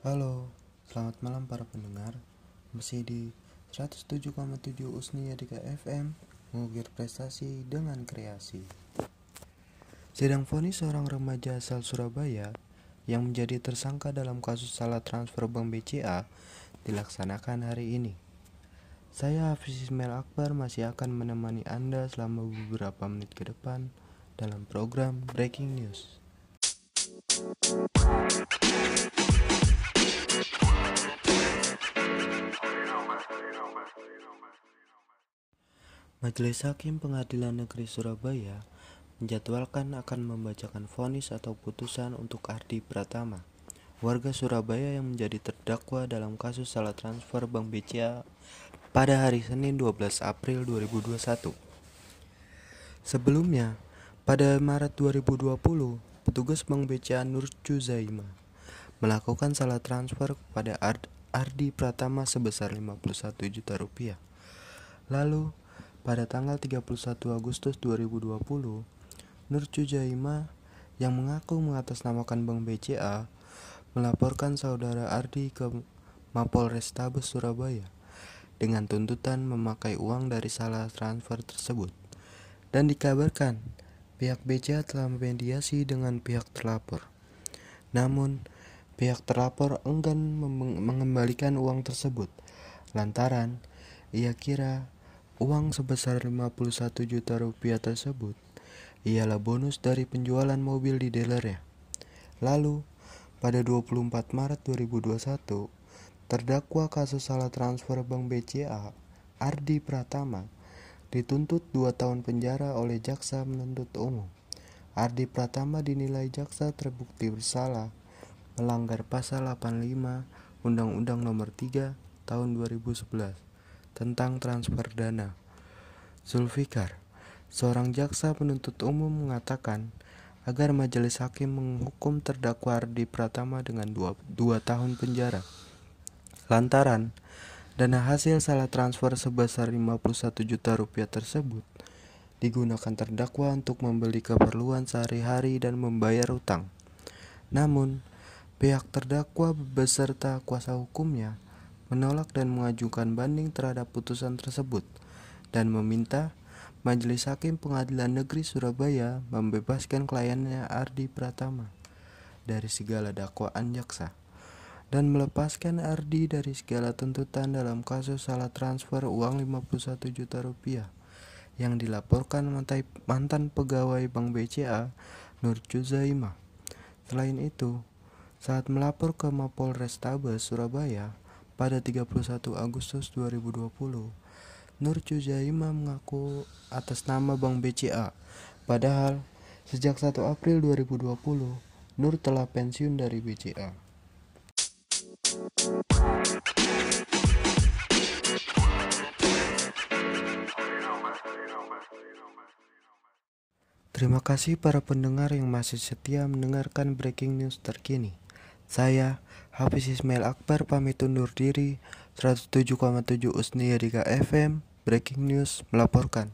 Halo, selamat malam para pendengar. Masih di 107,7 Usni Yadika FM, mengukir prestasi dengan kreasi. Sidang vonis seorang remaja asal Surabaya yang menjadi tersangka dalam kasus salah transfer Bank BCA dilaksanakan hari ini. Saya Hafiz Ismail Akbar masih akan menemani Anda selama beberapa menit ke depan dalam program Breaking News. Majelis Hakim Pengadilan Negeri Surabaya menjadwalkan akan membacakan vonis atau putusan untuk Ardi Pratama, warga Surabaya yang menjadi terdakwa dalam kasus salah transfer Bank BCA pada hari Senin 12 April 2021. Sebelumnya, pada Maret 2020, petugas Bank BCA Nur Cuzaima melakukan salah transfer kepada Ardi Pratama sebesar 51 juta rupiah. Lalu, pada tanggal 31 Agustus 2020, Nur Cujaima yang mengaku mengatasnamakan Bank BCA melaporkan saudara Ardi ke Mapol Restabes Surabaya dengan tuntutan memakai uang dari salah transfer tersebut. Dan dikabarkan pihak BCA telah memediasi dengan pihak terlapor. Namun, pihak terlapor enggan mengembalikan uang tersebut lantaran ia kira Uang sebesar 51 juta rupiah tersebut ialah bonus dari penjualan mobil di dealernya. Lalu, pada 24 Maret 2021, terdakwa kasus salah transfer Bank BCA, Ardi Pratama, dituntut 2 tahun penjara oleh jaksa menuntut umum. Ardi Pratama dinilai jaksa terbukti bersalah melanggar pasal 85 Undang-Undang Nomor 3 Tahun 2011 tentang transfer dana. Zulfikar, seorang jaksa penuntut umum mengatakan agar majelis hakim menghukum terdakwa Ardi Pratama dengan dua, dua tahun penjara. Lantaran dana hasil salah transfer sebesar 51 juta rupiah tersebut digunakan terdakwa untuk membeli keperluan sehari-hari dan membayar utang. Namun, pihak terdakwa beserta kuasa hukumnya menolak dan mengajukan banding terhadap putusan tersebut dan meminta Majelis Hakim Pengadilan Negeri Surabaya membebaskan kliennya Ardi Pratama dari segala dakwaan jaksa dan melepaskan Ardi dari segala tuntutan dalam kasus salah transfer uang 51 juta rupiah yang dilaporkan mantan pegawai Bank BCA Nur Juzaima. Selain itu, saat melapor ke Mapol Restabes Surabaya, pada 31 Agustus 2020, Nur Cujaima mengaku atas nama Bank BCA. Padahal, sejak 1 April 2020, Nur telah pensiun dari BCA. Terima kasih para pendengar yang masih setia mendengarkan breaking news terkini. Saya, Hafiz Ismail Akbar pamit undur diri. 107,7 Usni Yadika FM Breaking News melaporkan